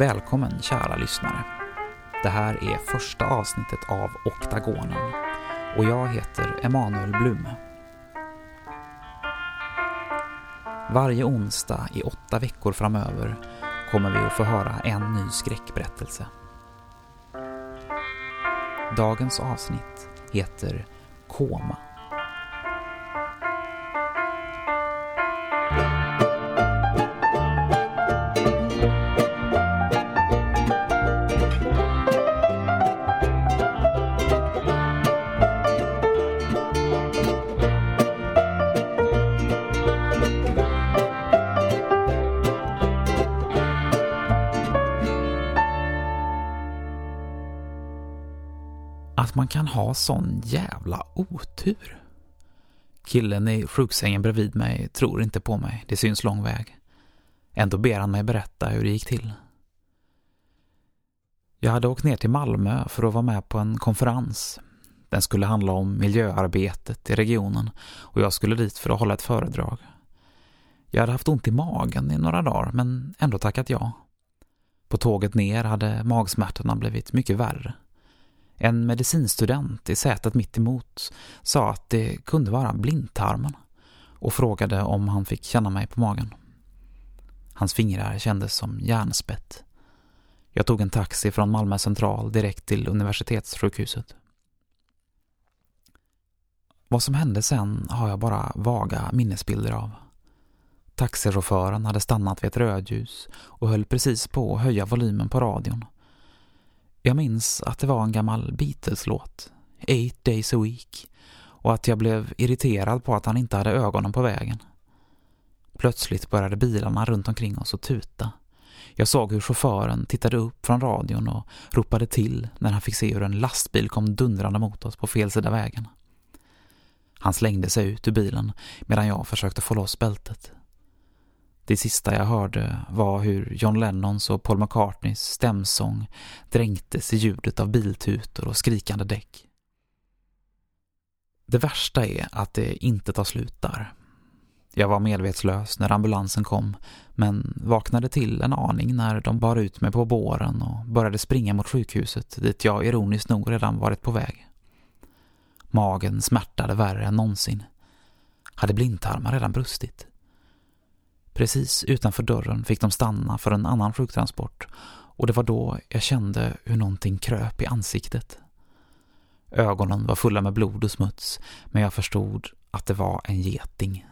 Välkommen kära lyssnare. Det här är första avsnittet av Oktagonen och jag heter Emanuel Blum. Varje onsdag i åtta veckor framöver kommer vi att få höra en ny skräckberättelse. Dagens avsnitt heter Koma. Ha sån jävla otur. Killen i sjuksängen bredvid mig tror inte på mig, det syns lång väg. Ändå ber han mig berätta hur det gick till. Jag hade åkt ner till Malmö för att vara med på en konferens. Den skulle handla om miljöarbetet i regionen och jag skulle dit för att hålla ett föredrag. Jag hade haft ont i magen i några dagar men ändå tackat ja. På tåget ner hade magsmärtorna blivit mycket värre. En medicinstudent i sätet mitt emot sa att det kunde vara blindtarmen och frågade om han fick känna mig på magen. Hans fingrar kändes som järnspett. Jag tog en taxi från Malmö central direkt till universitetssjukhuset. Vad som hände sen har jag bara vaga minnesbilder av. Taxichauffören hade stannat vid ett rödljus och höll precis på att höja volymen på radion jag minns att det var en gammal Beatles-låt, Eight Days a Week, och att jag blev irriterad på att han inte hade ögonen på vägen. Plötsligt började bilarna runt omkring oss att tuta. Jag såg hur chauffören tittade upp från radion och ropade till när han fick se hur en lastbil kom dundrande mot oss på fel sida vägen. Han slängde sig ut ur bilen medan jag försökte få loss bältet. Det sista jag hörde var hur John Lennons och Paul McCartneys stämsång dränktes i ljudet av biltutor och skrikande däck. Det värsta är att det inte tar slut där. Jag var medvetslös när ambulansen kom men vaknade till en aning när de bar ut mig på båren och började springa mot sjukhuset dit jag ironiskt nog redan varit på väg. Magen smärtade värre än någonsin. Hade blindtarmar redan brustit? Precis utanför dörren fick de stanna för en annan sjuktransport och det var då jag kände hur någonting kröp i ansiktet. Ögonen var fulla med blod och smuts men jag förstod att det var en geting.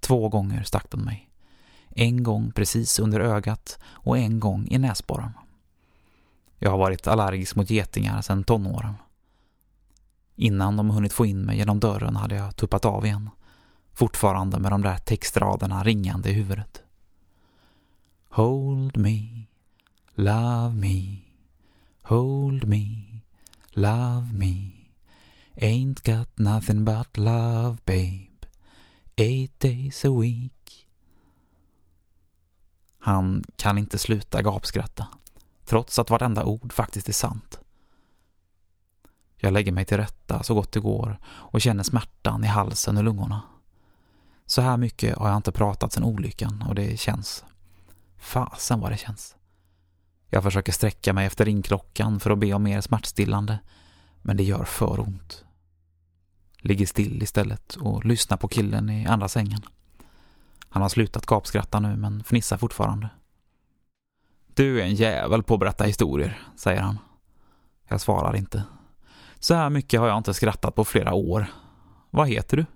Två gånger stack den mig. En gång precis under ögat och en gång i näsborren. Jag har varit allergisk mot getingar sedan tonåren. Innan de hunnit få in mig genom dörren hade jag tuppat av igen fortfarande med de där textraderna ringande i huvudet. Hold me, love me, hold me, love me. Ain't got nothing but love, babe. Eight days a week. Han kan inte sluta gapskratta, trots att vartenda ord faktiskt är sant. Jag lägger mig till rätta så gott det går och känner smärtan i halsen och lungorna. Så här mycket har jag inte pratat sedan olyckan och det känns. Fasen vad det känns. Jag försöker sträcka mig efter ringklockan för att be om mer smärtstillande, men det gör för ont. Ligger still istället och lyssnar på killen i andra sängen. Han har slutat gapskratta nu men fnissar fortfarande. Du är en jävel på att berätta historier, säger han. Jag svarar inte. Så här mycket har jag inte skrattat på flera år. Vad heter du?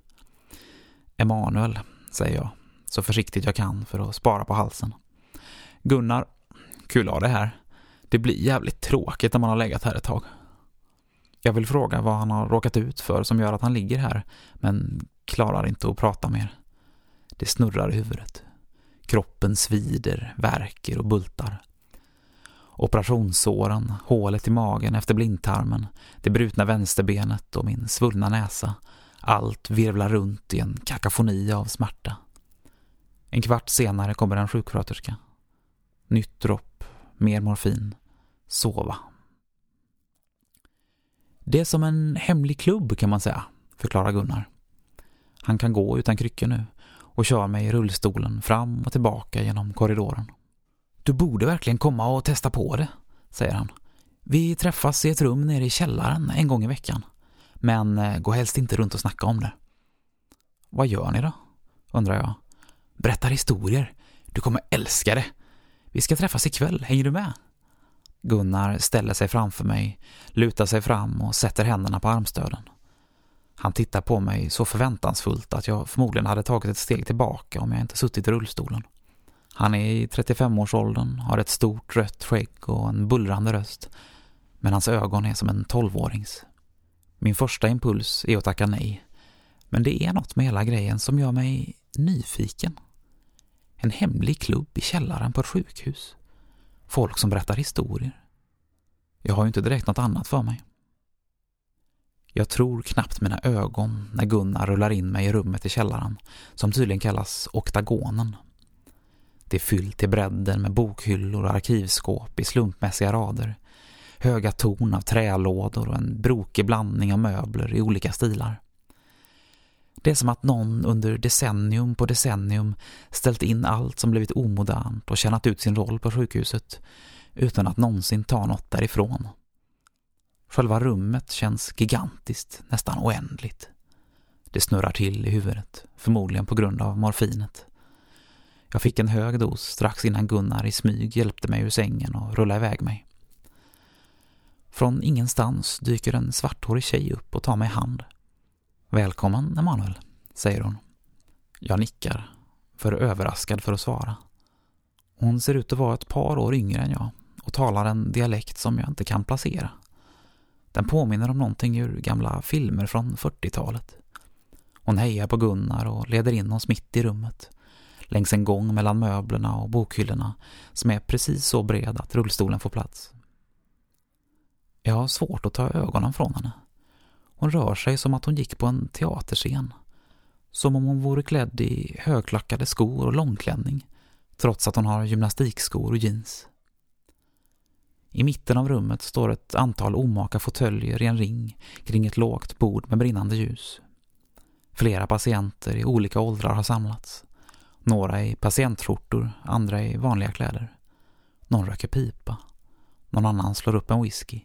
Emanuel, säger jag, så försiktigt jag kan för att spara på halsen. Gunnar, kul att ha det här. Det blir jävligt tråkigt när man har legat här ett tag. Jag vill fråga vad han har råkat ut för som gör att han ligger här, men klarar inte att prata mer. Det snurrar i huvudet. Kroppen svider, värker och bultar. Operationssåren, hålet i magen efter blindtarmen, det brutna vänsterbenet och min svullna näsa allt virvlar runt i en kakafoni av smärta. En kvart senare kommer en sjuksköterska. Nytt dropp, mer morfin, sova. Det är som en hemlig klubb kan man säga, förklarar Gunnar. Han kan gå utan kryckor nu och kör mig i rullstolen fram och tillbaka genom korridoren. Du borde verkligen komma och testa på det, säger han. Vi träffas i ett rum nere i källaren en gång i veckan. Men eh, gå helst inte runt och snacka om det. Vad gör ni då? undrar jag. Berättar historier. Du kommer älska det. Vi ska träffas ikväll, hänger du med? Gunnar ställer sig framför mig, lutar sig fram och sätter händerna på armstöden. Han tittar på mig så förväntansfullt att jag förmodligen hade tagit ett steg tillbaka om jag inte suttit i rullstolen. Han är i 35-årsåldern, har ett stort rött skägg och en bullrande röst, men hans ögon är som en tolvårings. Min första impuls är att tacka nej, men det är något med hela grejen som gör mig nyfiken. En hemlig klubb i källaren på ett sjukhus. Folk som berättar historier. Jag har ju inte direkt något annat för mig. Jag tror knappt mina ögon när Gunnar rullar in mig i rummet i källaren, som tydligen kallas oktagonen. Det är fyllt till bredden med bokhyllor och arkivskåp i slumpmässiga rader, höga torn av trälådor och en brokig blandning av möbler i olika stilar. Det är som att någon under decennium på decennium ställt in allt som blivit omodernt och tjänat ut sin roll på sjukhuset utan att någonsin ta något därifrån. Själva rummet känns gigantiskt, nästan oändligt. Det snurrar till i huvudet, förmodligen på grund av morfinet. Jag fick en hög dos strax innan Gunnar i smyg hjälpte mig ur sängen och rullade iväg mig. Från ingenstans dyker en svarthårig tjej upp och tar mig i hand. Välkommen, Emanuel, säger hon. Jag nickar, för överraskad för att svara. Hon ser ut att vara ett par år yngre än jag och talar en dialekt som jag inte kan placera. Den påminner om någonting ur gamla filmer från 40-talet. Hon hejar på Gunnar och leder in oss mitt i rummet, längs en gång mellan möblerna och bokhyllorna som är precis så bred att rullstolen får plats. Jag har svårt att ta ögonen från henne. Hon rör sig som att hon gick på en teaterscen. Som om hon vore klädd i högklackade skor och långklänning, trots att hon har gymnastikskor och jeans. I mitten av rummet står ett antal omaka fåtöljer i en ring kring ett lågt bord med brinnande ljus. Flera patienter i olika åldrar har samlats. Några i patientskjortor, andra i vanliga kläder. Någon röker pipa. Någon annan slår upp en whisky.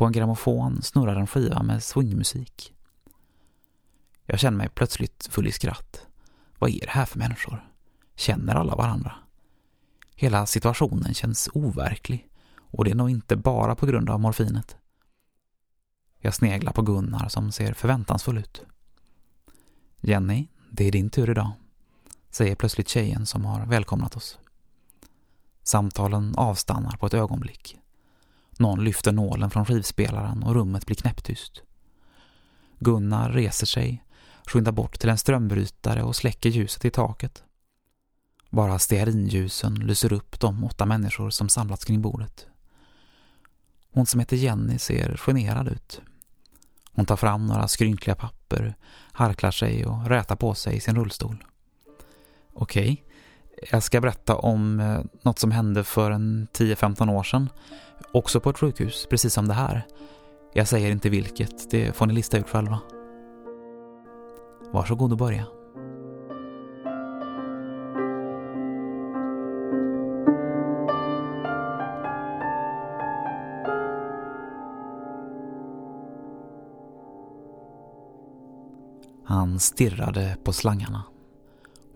På en grammofon snurrar en skiva med swingmusik. Jag känner mig plötsligt full i skratt. Vad är det här för människor? Känner alla varandra? Hela situationen känns overklig och det är nog inte bara på grund av morfinet. Jag sneglar på Gunnar som ser förväntansfull ut. Jenny, det är din tur idag, säger plötsligt tjejen som har välkomnat oss. Samtalen avstannar på ett ögonblick. Någon lyfter nålen från skivspelaren och rummet blir knäpptyst. Gunnar reser sig, skyndar bort till en strömbrytare och släcker ljuset i taket. Bara stearinljusen lyser upp de åtta människor som samlats kring bordet. Hon som heter Jenny ser generad ut. Hon tar fram några skrynkliga papper, harklar sig och rätar på sig i sin rullstol. Okej, okay jag ska berätta om eh, något som hände för en 10-15 år sedan. Också på ett sjukhus, precis som det här. Jag säger inte vilket, det får ni lista ut själva. Varsågod och börja. Han stirrade på slangarna.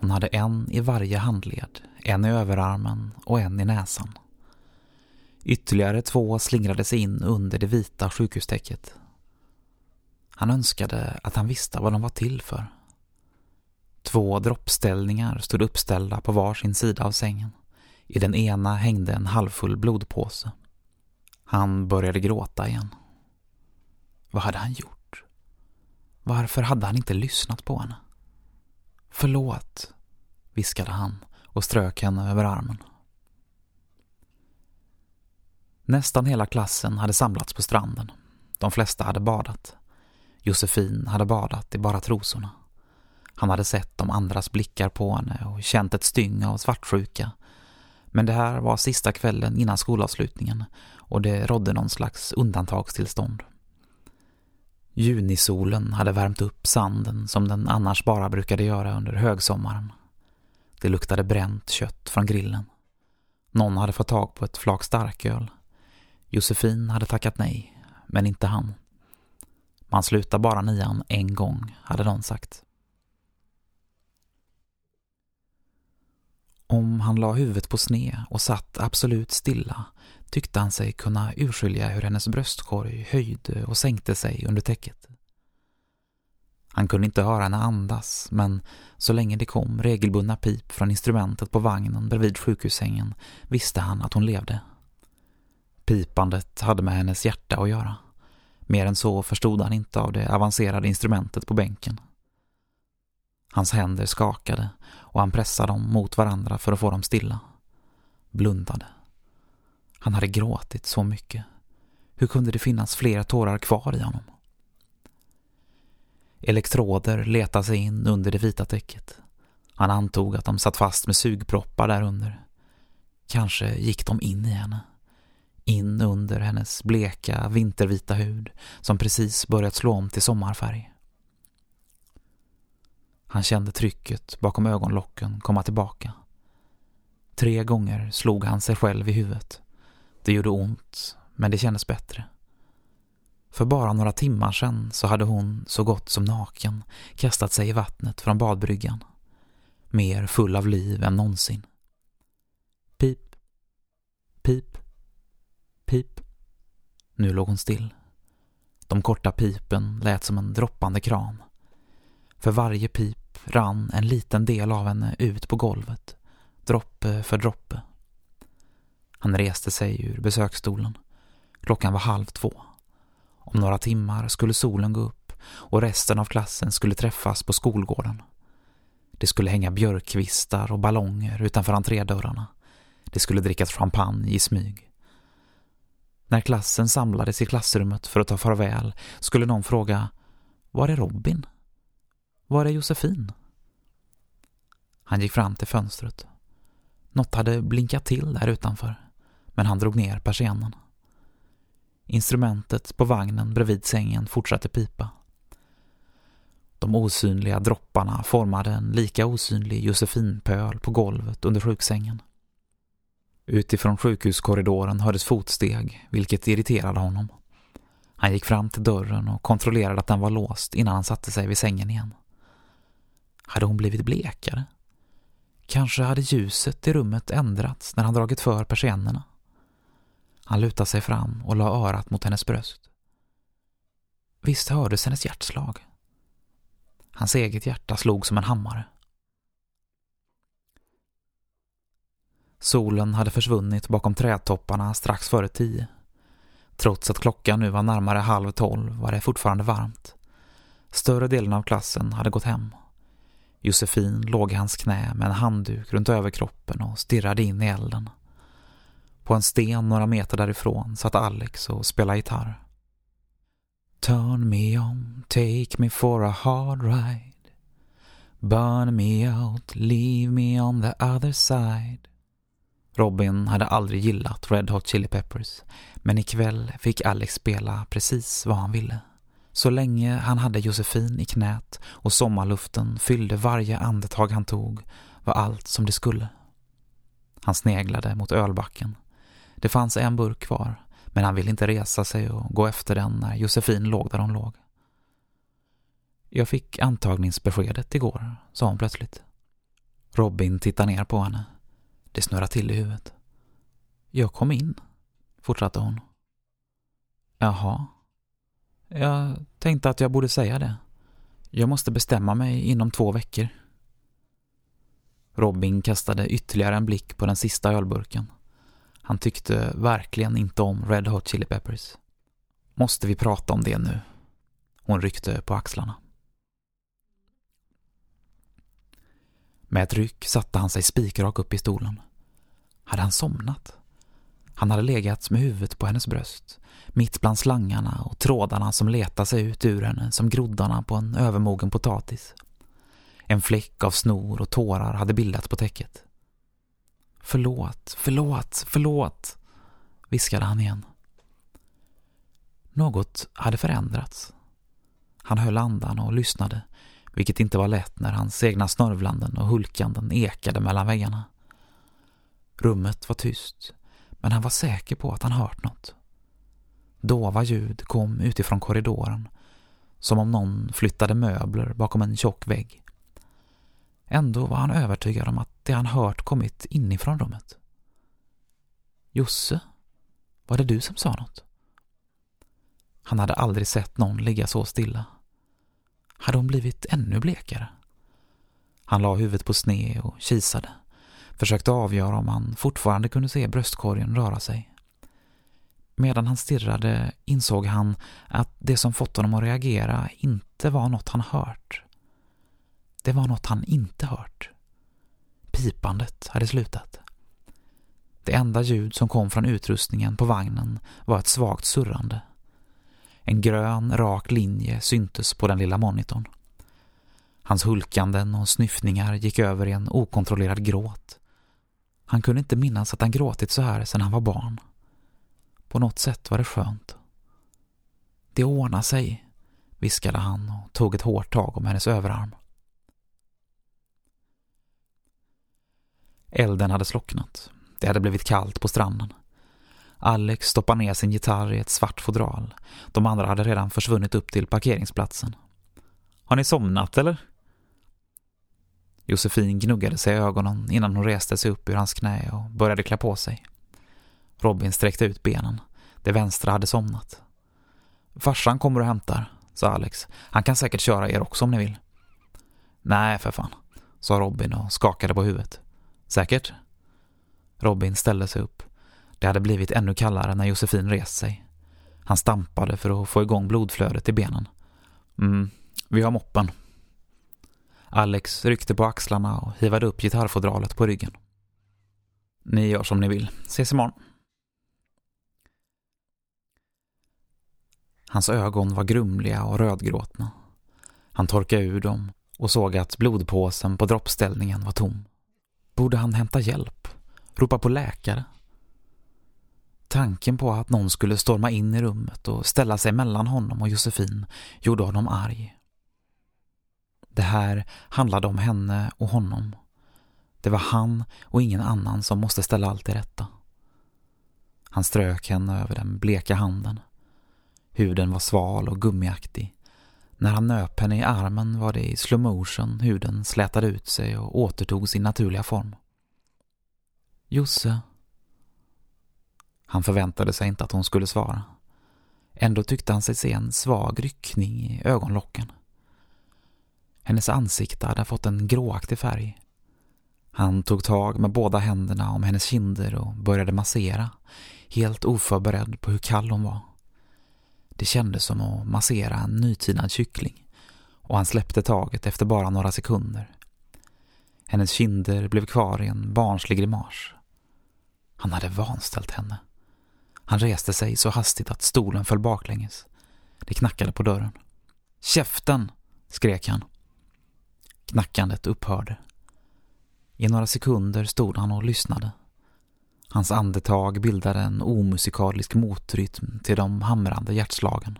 Hon hade en i varje handled, en i överarmen och en i näsan. Ytterligare två slingrade sig in under det vita sjukhustäcket. Han önskade att han visste vad de var till för. Två droppställningar stod uppställda på var sin sida av sängen. I den ena hängde en halvfull blodpåse. Han började gråta igen. Vad hade han gjort? Varför hade han inte lyssnat på henne? Förlåt, viskade han och strök henne över armen. Nästan hela klassen hade samlats på stranden. De flesta hade badat. Josefin hade badat i bara trosorna. Han hade sett de andras blickar på henne och känt ett styng av svartsjuka. Men det här var sista kvällen innan skolavslutningen och det rådde någon slags undantagstillstånd. Junisolen hade värmt upp sanden som den annars bara brukade göra under högsommaren. Det luktade bränt kött från grillen. Någon hade fått tag på ett flak starköl. Josefin hade tackat nej, men inte han. Man slutar bara nian en gång, hade någon sagt. Om han la huvudet på sne och satt absolut stilla tyckte han sig kunna urskilja hur hennes bröstkorg höjde och sänkte sig under täcket. Han kunde inte höra henne andas, men så länge det kom regelbundna pip från instrumentet på vagnen bredvid sjukhussängen visste han att hon levde. Pipandet hade med hennes hjärta att göra. Mer än så förstod han inte av det avancerade instrumentet på bänken. Hans händer skakade och han pressade dem mot varandra för att få dem stilla. Blundade. Han hade gråtit så mycket. Hur kunde det finnas fler tårar kvar i honom? Elektroder letade sig in under det vita täcket. Han antog att de satt fast med sugproppar där under. Kanske gick de in i henne. In under hennes bleka, vintervita hud som precis börjat slå om till sommarfärg. Han kände trycket bakom ögonlocken komma tillbaka. Tre gånger slog han sig själv i huvudet. Det gjorde ont, men det kändes bättre. För bara några timmar sedan så hade hon, så gott som naken, kastat sig i vattnet från badbryggan. Mer full av liv än någonsin. Pip, pip, pip. Nu låg hon still. De korta pipen lät som en droppande kran. För varje pip rann en liten del av henne ut på golvet, droppe för droppe. Han reste sig ur besöksstolen. Klockan var halv två. Om några timmar skulle solen gå upp och resten av klassen skulle träffas på skolgården. Det skulle hänga björkkvistar och ballonger utanför entrédörrarna. Det skulle drickas champagne i smyg. När klassen samlades i klassrummet för att ta farväl skulle någon fråga Var är Robin? Var är Josefin? Han gick fram till fönstret. Något hade blinkat till där utanför, men han drog ner persiennen. Instrumentet på vagnen bredvid sängen fortsatte pipa. De osynliga dropparna formade en lika osynlig Josefinpöl på golvet under sjuksängen. Utifrån sjukhuskorridoren hördes fotsteg, vilket irriterade honom. Han gick fram till dörren och kontrollerade att den var låst innan han satte sig vid sängen igen. Hade hon blivit blekare? Kanske hade ljuset i rummet ändrats när han dragit för persiennerna. Han lutade sig fram och la örat mot hennes bröst. Visst hördes hennes hjärtslag. Hans eget hjärta slog som en hammare. Solen hade försvunnit bakom trädtopparna strax före tio. Trots att klockan nu var närmare halv tolv var det fortfarande varmt. Större delen av klassen hade gått hem. Josefin låg i hans knä med en handduk runt överkroppen och stirrade in i elden. På en sten några meter därifrån satt Alex och spelade gitarr. Turn me on, take me for a hard ride Burn me out, leave me on the other side Robin hade aldrig gillat Red Hot Chili Peppers men ikväll fick Alex spela precis vad han ville. Så länge han hade Josefin i knät och sommarluften fyllde varje andetag han tog var allt som det skulle. Han sneglade mot ölbacken. Det fanns en burk kvar, men han ville inte resa sig och gå efter den när Josefin låg där hon låg. Jag fick antagningsbeskedet igår, sa hon plötsligt. Robin tittade ner på henne. Det snurrade till i huvudet. Jag kom in, fortsatte hon. Jaha. Jag tänkte att jag borde säga det. Jag måste bestämma mig inom två veckor. Robin kastade ytterligare en blick på den sista ölburken. Han tyckte verkligen inte om Red Hot Chili Peppers. Måste vi prata om det nu? Hon ryckte på axlarna. Med ett ryck satte han sig spikrak upp i stolen. Hade han somnat? Han hade legat med huvudet på hennes bröst, mitt bland slangarna och trådarna som letade sig ut ur henne som groddarna på en övermogen potatis. En fläck av snor och tårar hade bildats på täcket. Förlåt, förlåt, förlåt, viskade han igen. Något hade förändrats. Han höll andan och lyssnade, vilket inte var lätt när hans egna snörvlanden och hulkanden ekade mellan väggarna. Rummet var tyst, men han var säker på att han hört något. Dova ljud kom utifrån korridoren, som om någon flyttade möbler bakom en tjock vägg. Ändå var han övertygad om att det han hört kommit inifrån rummet. Josse, var det du som sa något? Han hade aldrig sett någon ligga så stilla. Hade hon blivit ännu blekare? Han la huvudet på sne och kisade. Försökte avgöra om han fortfarande kunde se bröstkorgen röra sig. Medan han stirrade insåg han att det som fått honom att reagera inte var något han hört. Det var något han inte hört. Pipandet hade slutat. Det enda ljud som kom från utrustningen på vagnen var ett svagt surrande. En grön, rak linje syntes på den lilla monitorn. Hans hulkanden och snyftningar gick över i en okontrollerad gråt. Han kunde inte minnas att han gråtit så här sedan han var barn. På något sätt var det skönt. Det ordnar sig, viskade han och tog ett hårt tag om hennes överarm. Elden hade slocknat. Det hade blivit kallt på stranden. Alex stoppade ner sin gitarr i ett svart fodral. De andra hade redan försvunnit upp till parkeringsplatsen. Har ni somnat eller? Josefin gnuggade sig i ögonen innan hon reste sig upp ur hans knä och började klä på sig. Robin sträckte ut benen. Det vänstra hade somnat. Farsan kommer och hämtar, sa Alex. Han kan säkert köra er också om ni vill. Nej, för fan, sa Robin och skakade på huvudet. Säkert? Robin ställde sig upp. Det hade blivit ännu kallare när Josefin rest sig. Han stampade för att få igång blodflödet i benen. Mm, vi har moppen. Alex ryckte på axlarna och hivade upp gitarrfodralet på ryggen. Ni gör som ni vill. Ses imorgon. Hans ögon var grumliga och rödgråtna. Han torkade ur dem och såg att blodpåsen på droppställningen var tom. Borde han hämta hjälp? Ropa på läkare? Tanken på att någon skulle storma in i rummet och ställa sig mellan honom och Josefin gjorde honom arg. Det här handlade om henne och honom. Det var han och ingen annan som måste ställa allt till rätta. Han strök henne över den bleka handen. Huden var sval och gummiaktig. När han nöp henne i armen var det i slow motion huden slätade ut sig och återtog sin naturliga form. Josse. Han förväntade sig inte att hon skulle svara. Ändå tyckte han sig se en svag ryckning i ögonlocken. Hennes ansikte hade fått en gråaktig färg. Han tog tag med båda händerna om hennes kinder och började massera, helt oförberedd på hur kall hon var. Det kändes som att massera en nytinad kyckling och han släppte taget efter bara några sekunder. Hennes kinder blev kvar i en barnslig grimas. Han hade vanställt henne. Han reste sig så hastigt att stolen föll baklänges. Det knackade på dörren. Käften! skrek han. Knackandet upphörde. I några sekunder stod han och lyssnade. Hans andetag bildade en omusikalisk motrytm till de hamrande hjärtslagen.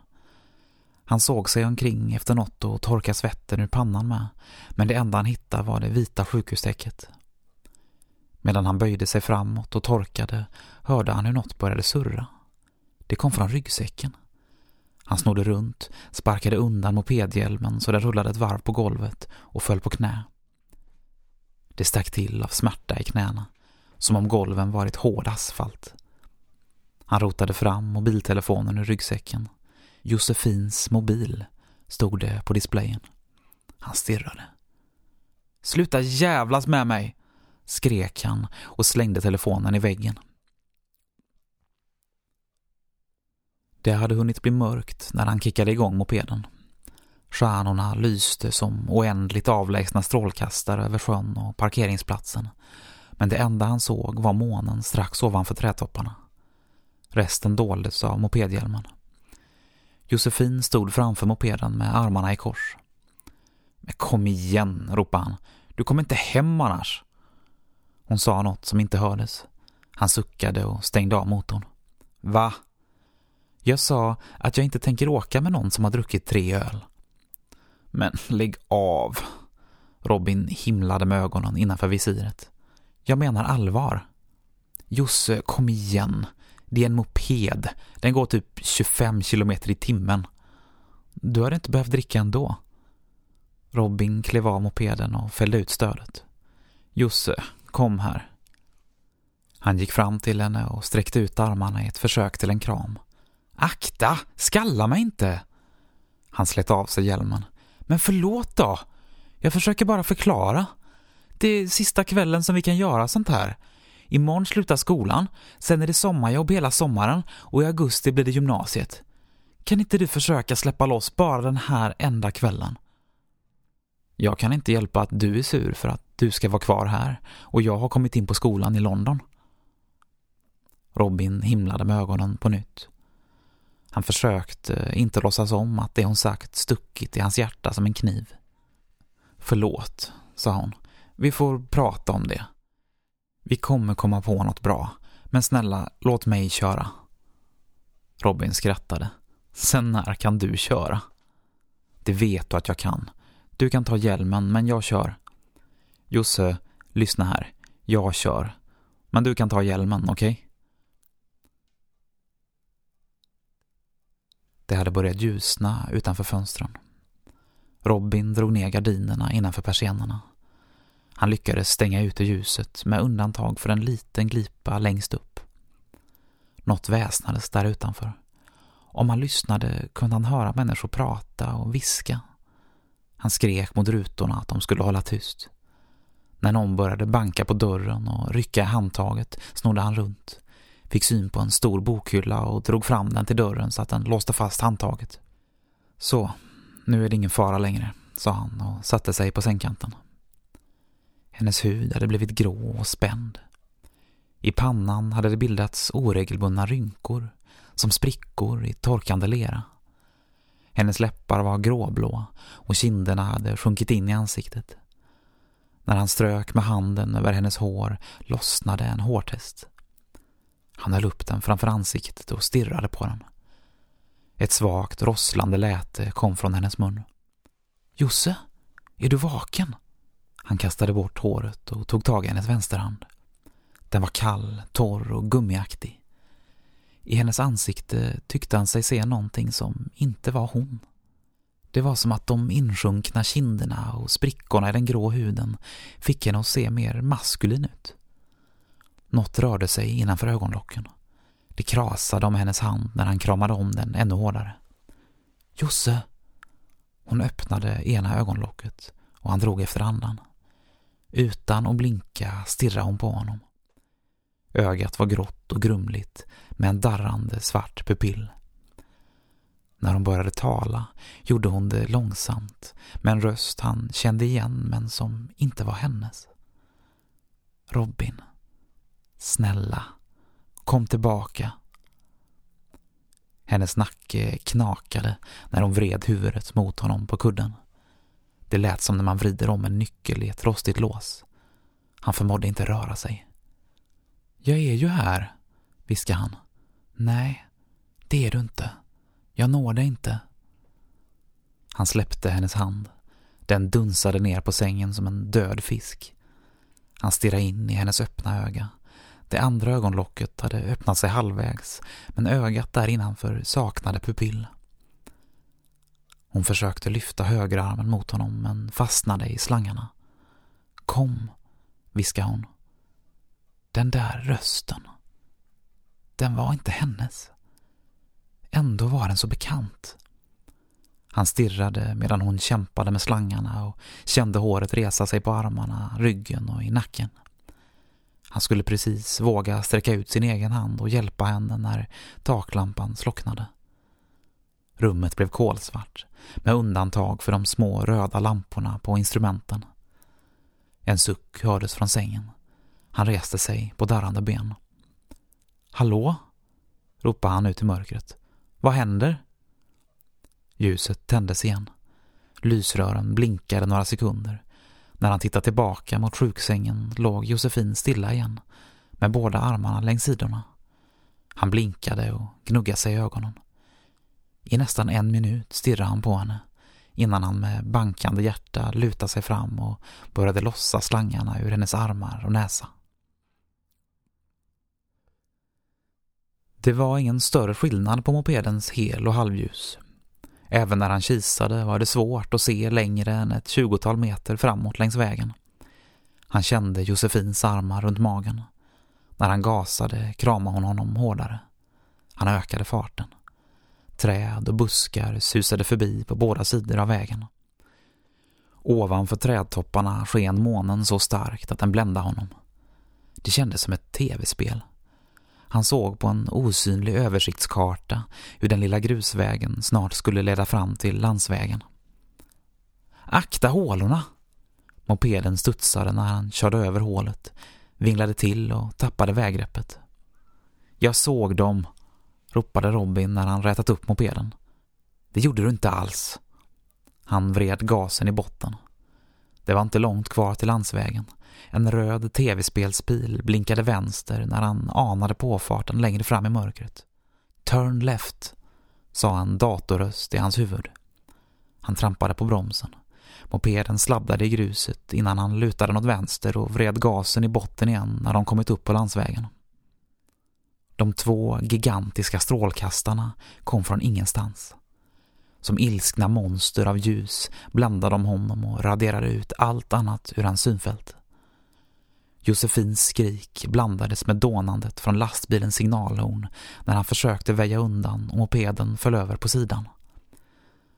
Han såg sig omkring efter något och torka svetten ur pannan med, men det enda han hittade var det vita sjukhustäcket. Medan han böjde sig framåt och torkade hörde han hur något började surra. Det kom från ryggsäcken. Han snodde runt, sparkade undan mopedhjälmen så den rullade ett varv på golvet och föll på knä. Det stack till av smärta i knäna, som om golven varit hård asfalt. Han rotade fram mobiltelefonen ur ryggsäcken. Josefins mobil stod det på displayen. Han stirrade. Sluta jävlas med mig! skrek han och slängde telefonen i väggen. Det hade hunnit bli mörkt när han kickade igång mopeden. Stjärnorna lyste som oändligt avlägsna strålkastare över sjön och parkeringsplatsen. Men det enda han såg var månen strax ovanför trädtopparna. Resten doldes av mopedhjälmen. Josefin stod framför mopeden med armarna i kors. Men kom igen, ropade han. Du kommer inte hem annars. Hon sa något som inte hördes. Han suckade och stängde av motorn. Va? Jag sa att jag inte tänker åka med någon som har druckit tre öl. Men lägg av. Robin himlade med ögonen innanför visiret. Jag menar allvar. Josse, kom igen. Det är en moped. Den går typ 25 kilometer i timmen. Du hade inte behövt dricka ändå. Robin klev av mopeden och fällde ut stödet. Josse, kom här. Han gick fram till henne och sträckte ut armarna i ett försök till en kram. Akta! Skalla mig inte! Han slet av sig hjälmen. Men förlåt då! Jag försöker bara förklara. Det är sista kvällen som vi kan göra sånt här. Imorgon slutar skolan, sen är det sommarjobb hela sommaren och i augusti blir det gymnasiet. Kan inte du försöka släppa loss bara den här enda kvällen? Jag kan inte hjälpa att du är sur för att du ska vara kvar här och jag har kommit in på skolan i London. Robin himlade med ögonen på nytt. Han försökte inte låtsas om att det hon sagt stuckit i hans hjärta som en kniv. Förlåt, sa hon. Vi får prata om det. Vi kommer komma på något bra, men snälla, låt mig köra. Robin skrattade. Sen när kan du köra? Det vet du att jag kan. Du kan ta hjälmen, men jag kör. Josse, lyssna här. Jag kör. Men du kan ta hjälmen, okej? Okay? Det hade börjat ljusna utanför fönstren. Robin drog ner gardinerna innanför persiennerna. Han lyckades stänga ute ljuset med undantag för en liten glipa längst upp. Något väsnades där utanför. Om han lyssnade kunde han höra människor prata och viska. Han skrek mot rutorna att de skulle hålla tyst. När någon började banka på dörren och rycka i handtaget snodde han runt. Fick syn på en stor bokhylla och drog fram den till dörren så att den låste fast handtaget. Så, nu är det ingen fara längre, sa han och satte sig på sängkanten. Hennes hud hade blivit grå och spänd. I pannan hade det bildats oregelbundna rynkor, som sprickor i torkande lera. Hennes läppar var gråblå och kinderna hade sjunkit in i ansiktet. När han strök med handen över hennes hår lossnade en hårtest. Han höll upp den framför ansiktet och stirrade på den. Ett svagt rosslande läte kom från hennes mun. Josse, är du vaken? Han kastade bort håret och tog tag i hennes vänsterhand. Den var kall, torr och gummiaktig. I hennes ansikte tyckte han sig se någonting som inte var hon. Det var som att de insjunkna kinderna och sprickorna i den grå huden fick henne att se mer maskulin ut. Något rörde sig innanför ögonlocken. Det krasade om hennes hand när han kramade om den ännu hårdare. Josse! Hon öppnade ena ögonlocket och han drog efter andan. Utan att blinka stirrade hon på honom. Ögat var grått och grumligt med en darrande svart pupill. När hon började tala gjorde hon det långsamt med en röst han kände igen men som inte var hennes. Robin. Snälla, kom tillbaka. Hennes nacke knakade när hon vred huvudet mot honom på kudden. Det lät som när man vrider om en nyckel i ett rostigt lås. Han förmådde inte röra sig. Jag är ju här, viskade han. Nej, det är du inte. Jag når dig inte. Han släppte hennes hand. Den dunsade ner på sängen som en död fisk. Han stirrade in i hennes öppna öga. Det andra ögonlocket hade öppnat sig halvvägs, men ögat där innanför saknade pupill. Hon försökte lyfta högerarmen mot honom, men fastnade i slangarna. Kom, viskade hon. Den där rösten. Den var inte hennes. Ändå var den så bekant. Han stirrade medan hon kämpade med slangarna och kände håret resa sig på armarna, ryggen och i nacken. Han skulle precis våga sträcka ut sin egen hand och hjälpa henne när taklampan slocknade. Rummet blev kolsvart, med undantag för de små röda lamporna på instrumenten. En suck hördes från sängen. Han reste sig på darrande ben. Hallå? ropade han ut i mörkret. Vad händer? Ljuset tändes igen. Lysrören blinkade några sekunder. När han tittade tillbaka mot sjuksängen låg Josefin stilla igen, med båda armarna längs sidorna. Han blinkade och gnuggade sig i ögonen. I nästan en minut stirrade han på henne innan han med bankande hjärta lutade sig fram och började lossa slangarna ur hennes armar och näsa. Det var ingen större skillnad på mopedens hel- och halvljus. Även när han kisade var det svårt att se längre än ett tjugotal meter framåt längs vägen. Han kände Josefins armar runt magen. När han gasade kramade hon honom hårdare. Han ökade farten. Träd och buskar susade förbi på båda sidor av vägen. Ovanför trädtopparna sken månen så starkt att den bländade honom. Det kändes som ett tv-spel. Han såg på en osynlig översiktskarta hur den lilla grusvägen snart skulle leda fram till landsvägen. Akta hålorna! Mopeden studsade när han körde över hålet, vinglade till och tappade väggreppet. Jag såg dem, ropade Robin när han rätat upp mopeden. Det gjorde du inte alls. Han vred gasen i botten. Det var inte långt kvar till landsvägen. En röd tv-spelsbil blinkade vänster när han anade påfarten längre fram i mörkret. Turn left, sa en datorröst i hans huvud. Han trampade på bromsen. Mopeden sladdade i gruset innan han lutade något vänster och vred gasen i botten igen när de kommit upp på landsvägen. De två gigantiska strålkastarna kom från ingenstans. Som ilskna monster av ljus blandade de honom och raderade ut allt annat ur hans synfält. Josefins skrik blandades med dånandet från lastbilens signalhorn när han försökte väja undan och mopeden föll över på sidan.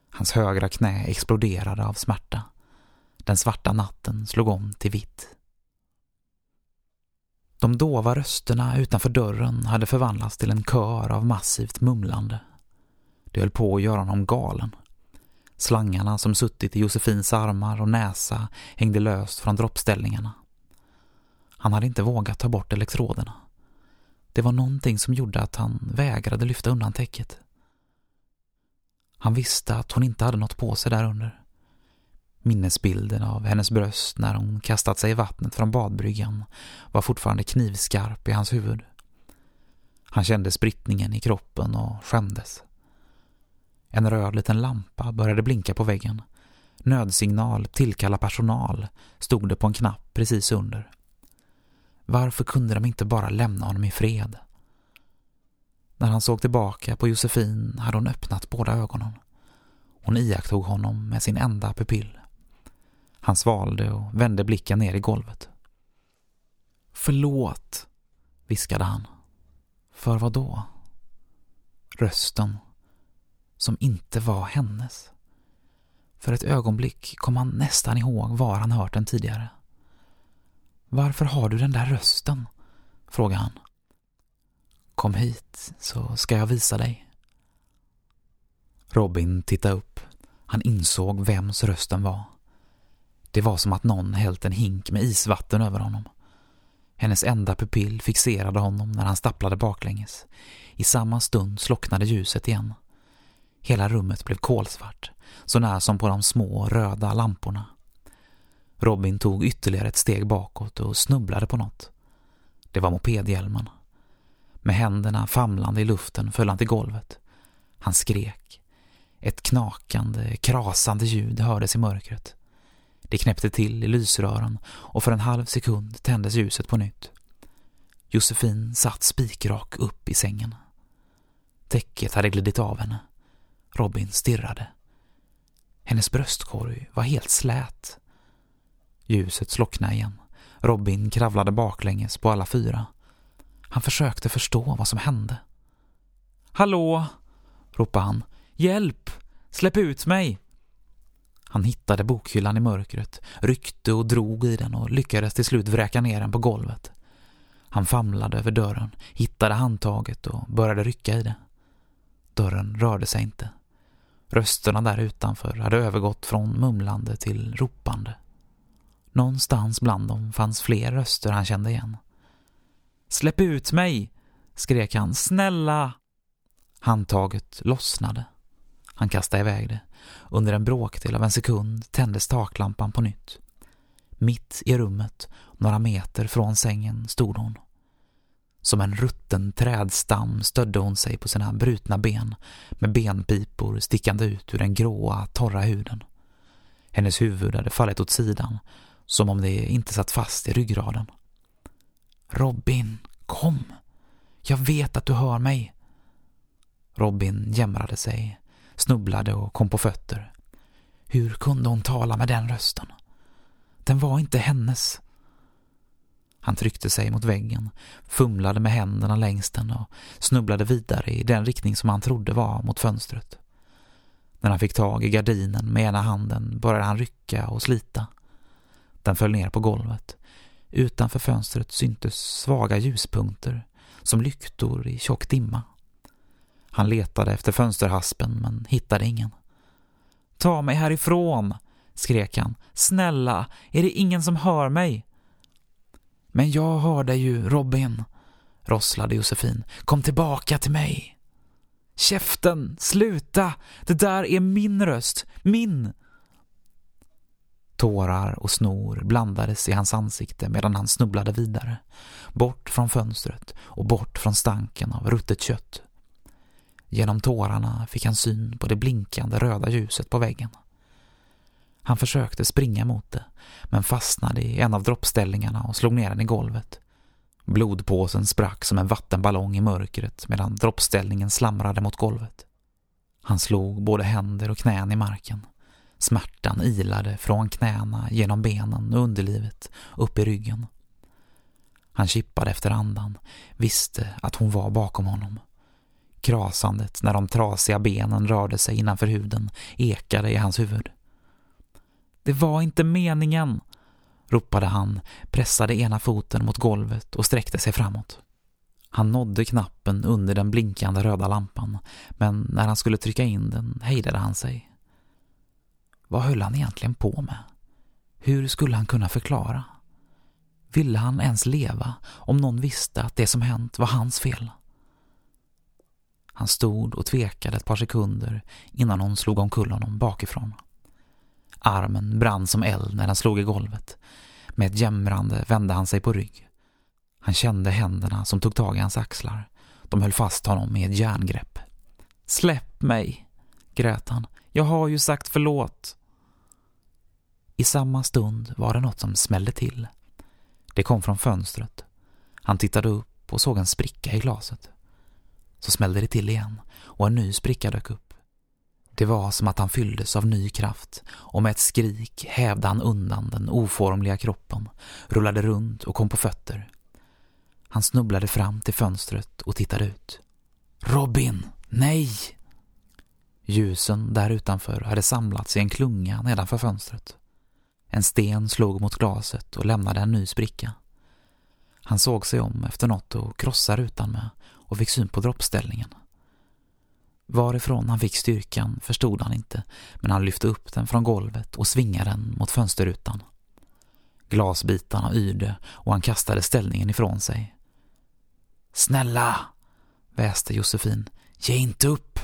Hans högra knä exploderade av smärta. Den svarta natten slog om till vitt. De dova rösterna utanför dörren hade förvandlats till en kör av massivt mumlande. Det höll på att göra honom galen. Slangarna som suttit i Josefins armar och näsa hängde löst från droppställningarna. Han hade inte vågat ta bort elektroderna. Det var någonting som gjorde att han vägrade lyfta undan täcket. Han visste att hon inte hade något på sig där under. Minnesbilden av hennes bröst när hon kastat sig i vattnet från badbryggan var fortfarande knivskarp i hans huvud. Han kände sprittningen i kroppen och skämdes. En röd liten lampa började blinka på väggen. Nödsignal, tillkalla personal, stod det på en knapp precis under. Varför kunde de inte bara lämna honom i fred? När han såg tillbaka på Josefin hade hon öppnat båda ögonen. Hon iakttog honom med sin enda pupill. Han svalde och vände blicken ner i golvet. Förlåt, viskade han. För vad då? Rösten, som inte var hennes. För ett ögonblick kom han nästan ihåg var han hört den tidigare. Varför har du den där rösten? frågade han. Kom hit så ska jag visa dig. Robin tittade upp. Han insåg vems rösten var. Det var som att någon hällt en hink med isvatten över honom. Hennes enda pupill fixerade honom när han stapplade baklänges. I samma stund slocknade ljuset igen. Hela rummet blev kolsvart, så när som på de små röda lamporna. Robin tog ytterligare ett steg bakåt och snubblade på något. Det var mopedhjälmen. Med händerna famlande i luften föll han till golvet. Han skrek. Ett knakande, krasande ljud hördes i mörkret. Det knäppte till i lysrören och för en halv sekund tändes ljuset på nytt. Josefin satt spikrak upp i sängen. Täcket hade glidit av henne. Robin stirrade. Hennes bröstkorg var helt slät. Ljuset slocknade igen. Robin kravlade baklänges på alla fyra. Han försökte förstå vad som hände. Hallå, ropade han. Hjälp! Släpp ut mig! Han hittade bokhyllan i mörkret, ryckte och drog i den och lyckades till slut vräka ner den på golvet. Han famlade över dörren, hittade handtaget och började rycka i det. Dörren rörde sig inte. Rösterna där utanför hade övergått från mumlande till ropande. Någonstans bland dem fanns fler röster han kände igen. Släpp ut mig! skrek han. Snälla! Handtaget lossnade. Han kastade iväg det. Under en bråkdel av en sekund tändes taklampan på nytt. Mitt i rummet, några meter från sängen, stod hon. Som en rutten trädstam stödde hon sig på sina brutna ben med benpipor stickande ut ur den gråa, torra huden. Hennes huvud hade fallit åt sidan som om det inte satt fast i ryggraden. Robin, kom! Jag vet att du hör mig, Robin jämrade sig, snubblade och kom på fötter. Hur kunde hon tala med den rösten? Den var inte hennes. Han tryckte sig mot väggen, fumlade med händerna längs den och snubblade vidare i den riktning som han trodde var mot fönstret. När han fick tag i gardinen med ena handen började han rycka och slita. Den föll ner på golvet. Utanför fönstret syntes svaga ljuspunkter, som lyktor i tjock dimma. Han letade efter fönsterhaspen men hittade ingen. Ta mig härifrån, skrek han. Snälla, är det ingen som hör mig? Men jag hör dig ju, Robin, rosslade Josefin. Kom tillbaka till mig. Käften, sluta! Det där är min röst, min! Tårar och snor blandades i hans ansikte medan han snubblade vidare. Bort från fönstret och bort från stanken av ruttet kött. Genom tårarna fick han syn på det blinkande röda ljuset på väggen. Han försökte springa mot det, men fastnade i en av droppställningarna och slog ner den i golvet. Blodpåsen sprack som en vattenballong i mörkret medan droppställningen slamrade mot golvet. Han slog både händer och knän i marken. Smärtan ilade från knäna, genom benen och underlivet, upp i ryggen. Han kippade efter andan, visste att hon var bakom honom. Krasandet när de trasiga benen rörde sig innanför huden ekade i hans huvud. Det var inte meningen, ropade han, pressade ena foten mot golvet och sträckte sig framåt. Han nådde knappen under den blinkande röda lampan, men när han skulle trycka in den hejdade han sig. Vad höll han egentligen på med? Hur skulle han kunna förklara? Ville han ens leva om någon visste att det som hänt var hans fel? Han stod och tvekade ett par sekunder innan hon slog omkull honom bakifrån. Armen brann som eld när den slog i golvet. Med ett jämrande vände han sig på rygg. Han kände händerna som tog tag i hans axlar. De höll fast honom med ett järngrepp. Släpp mig, grät han. Jag har ju sagt förlåt. I samma stund var det något som smällde till. Det kom från fönstret. Han tittade upp och såg en spricka i glaset. Så smällde det till igen och en ny spricka dök upp. Det var som att han fylldes av ny kraft och med ett skrik hävde han undan den oformliga kroppen, rullade runt och kom på fötter. Han snubblade fram till fönstret och tittade ut. Robin, nej! Ljusen där utanför hade samlats i en klunga nedanför fönstret. En sten slog mot glaset och lämnade en ny spricka. Han såg sig om efter något att krossa rutan med och fick syn på droppställningen. Varifrån han fick styrkan förstod han inte, men han lyfte upp den från golvet och svingade den mot fönsterrutan. Glasbitarna yrde och han kastade ställningen ifrån sig. Snälla, väste Josefin, ge inte upp.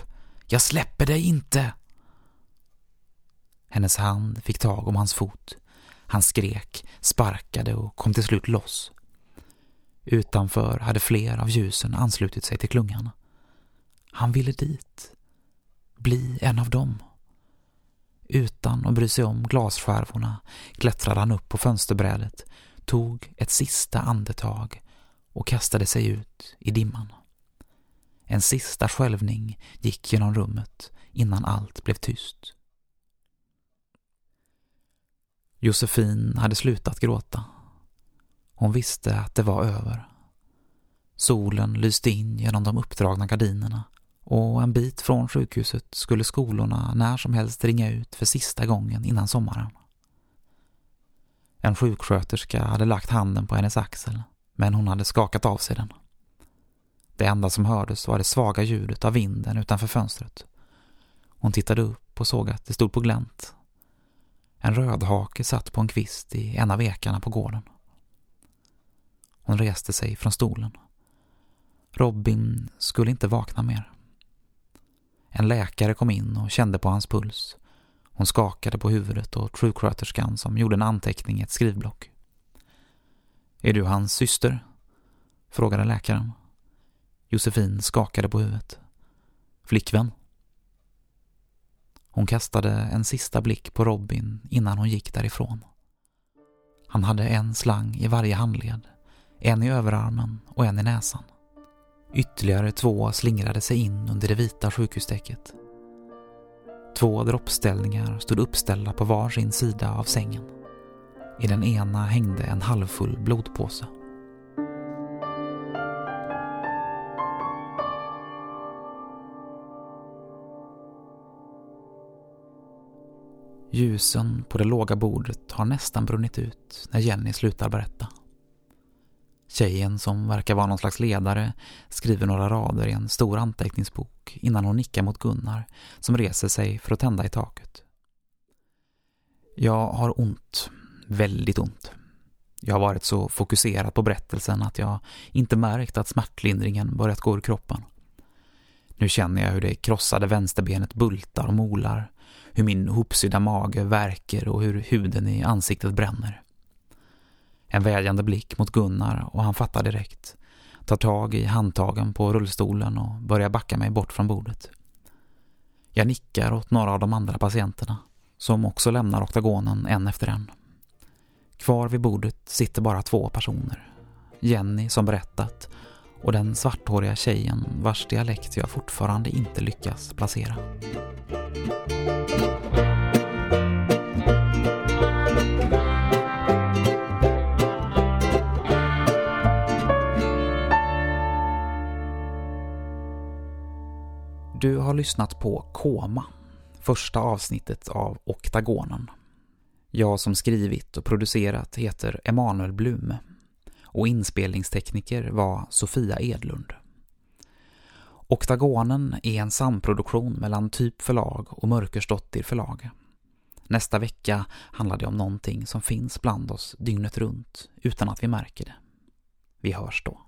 Jag släpper dig inte. Hennes hand fick tag om hans fot. Han skrek, sparkade och kom till slut loss. Utanför hade fler av ljusen anslutit sig till klungan. Han ville dit. Bli en av dem. Utan att bry sig om glasskärvorna klättrade han upp på fönsterbrädet, tog ett sista andetag och kastade sig ut i dimman. En sista skälvning gick genom rummet innan allt blev tyst. Josefin hade slutat gråta. Hon visste att det var över. Solen lyste in genom de uppdragna gardinerna och en bit från sjukhuset skulle skolorna när som helst ringa ut för sista gången innan sommaren. En sjuksköterska hade lagt handen på hennes axel, men hon hade skakat av sig den. Det enda som hördes var det svaga ljudet av vinden utanför fönstret. Hon tittade upp och såg att det stod på glänt. En rödhake satt på en kvist i en av ekarna på gården. Hon reste sig från stolen. Robin skulle inte vakna mer. En läkare kom in och kände på hans puls. Hon skakade på huvudet och sjuksköterskan som gjorde en anteckning i ett skrivblock. Är du hans syster? frågade läkaren. Josefin skakade på huvudet. Flickvän? Hon kastade en sista blick på Robin innan hon gick därifrån. Han hade en slang i varje handled, en i överarmen och en i näsan. Ytterligare två slingrade sig in under det vita sjukhustäcket. Två droppställningar stod uppställda på var sin sida av sängen. I den ena hängde en halvfull blodpåse. Ljusen på det låga bordet har nästan brunnit ut när Jenny slutar berätta. Tjejen, som verkar vara någon slags ledare, skriver några rader i en stor anteckningsbok innan hon nickar mot Gunnar, som reser sig för att tända i taket. Jag har ont. Väldigt ont. Jag har varit så fokuserad på berättelsen att jag inte märkt att smärtlindringen börjat gå ur kroppen. Nu känner jag hur det krossade vänsterbenet bultar och molar, hur min hopsydda mage värker och hur huden i ansiktet bränner. En vädjande blick mot Gunnar och han fattar direkt. Tar tag i handtagen på rullstolen och börjar backa mig bort från bordet. Jag nickar åt några av de andra patienterna som också lämnar oktagonen en efter en. Kvar vid bordet sitter bara två personer. Jenny som berättat och den svarthåriga tjejen vars dialekt jag fortfarande inte lyckas placera. Du har lyssnat på Koma, första avsnittet av Oktagonen. Jag som skrivit och producerat heter Emanuel Blume och inspelningstekniker var Sofia Edlund. Oktagonen är en samproduktion mellan Typ förlag och Mörkersdottir förlag. Nästa vecka handlar det om någonting som finns bland oss dygnet runt utan att vi märker det. Vi hörs då.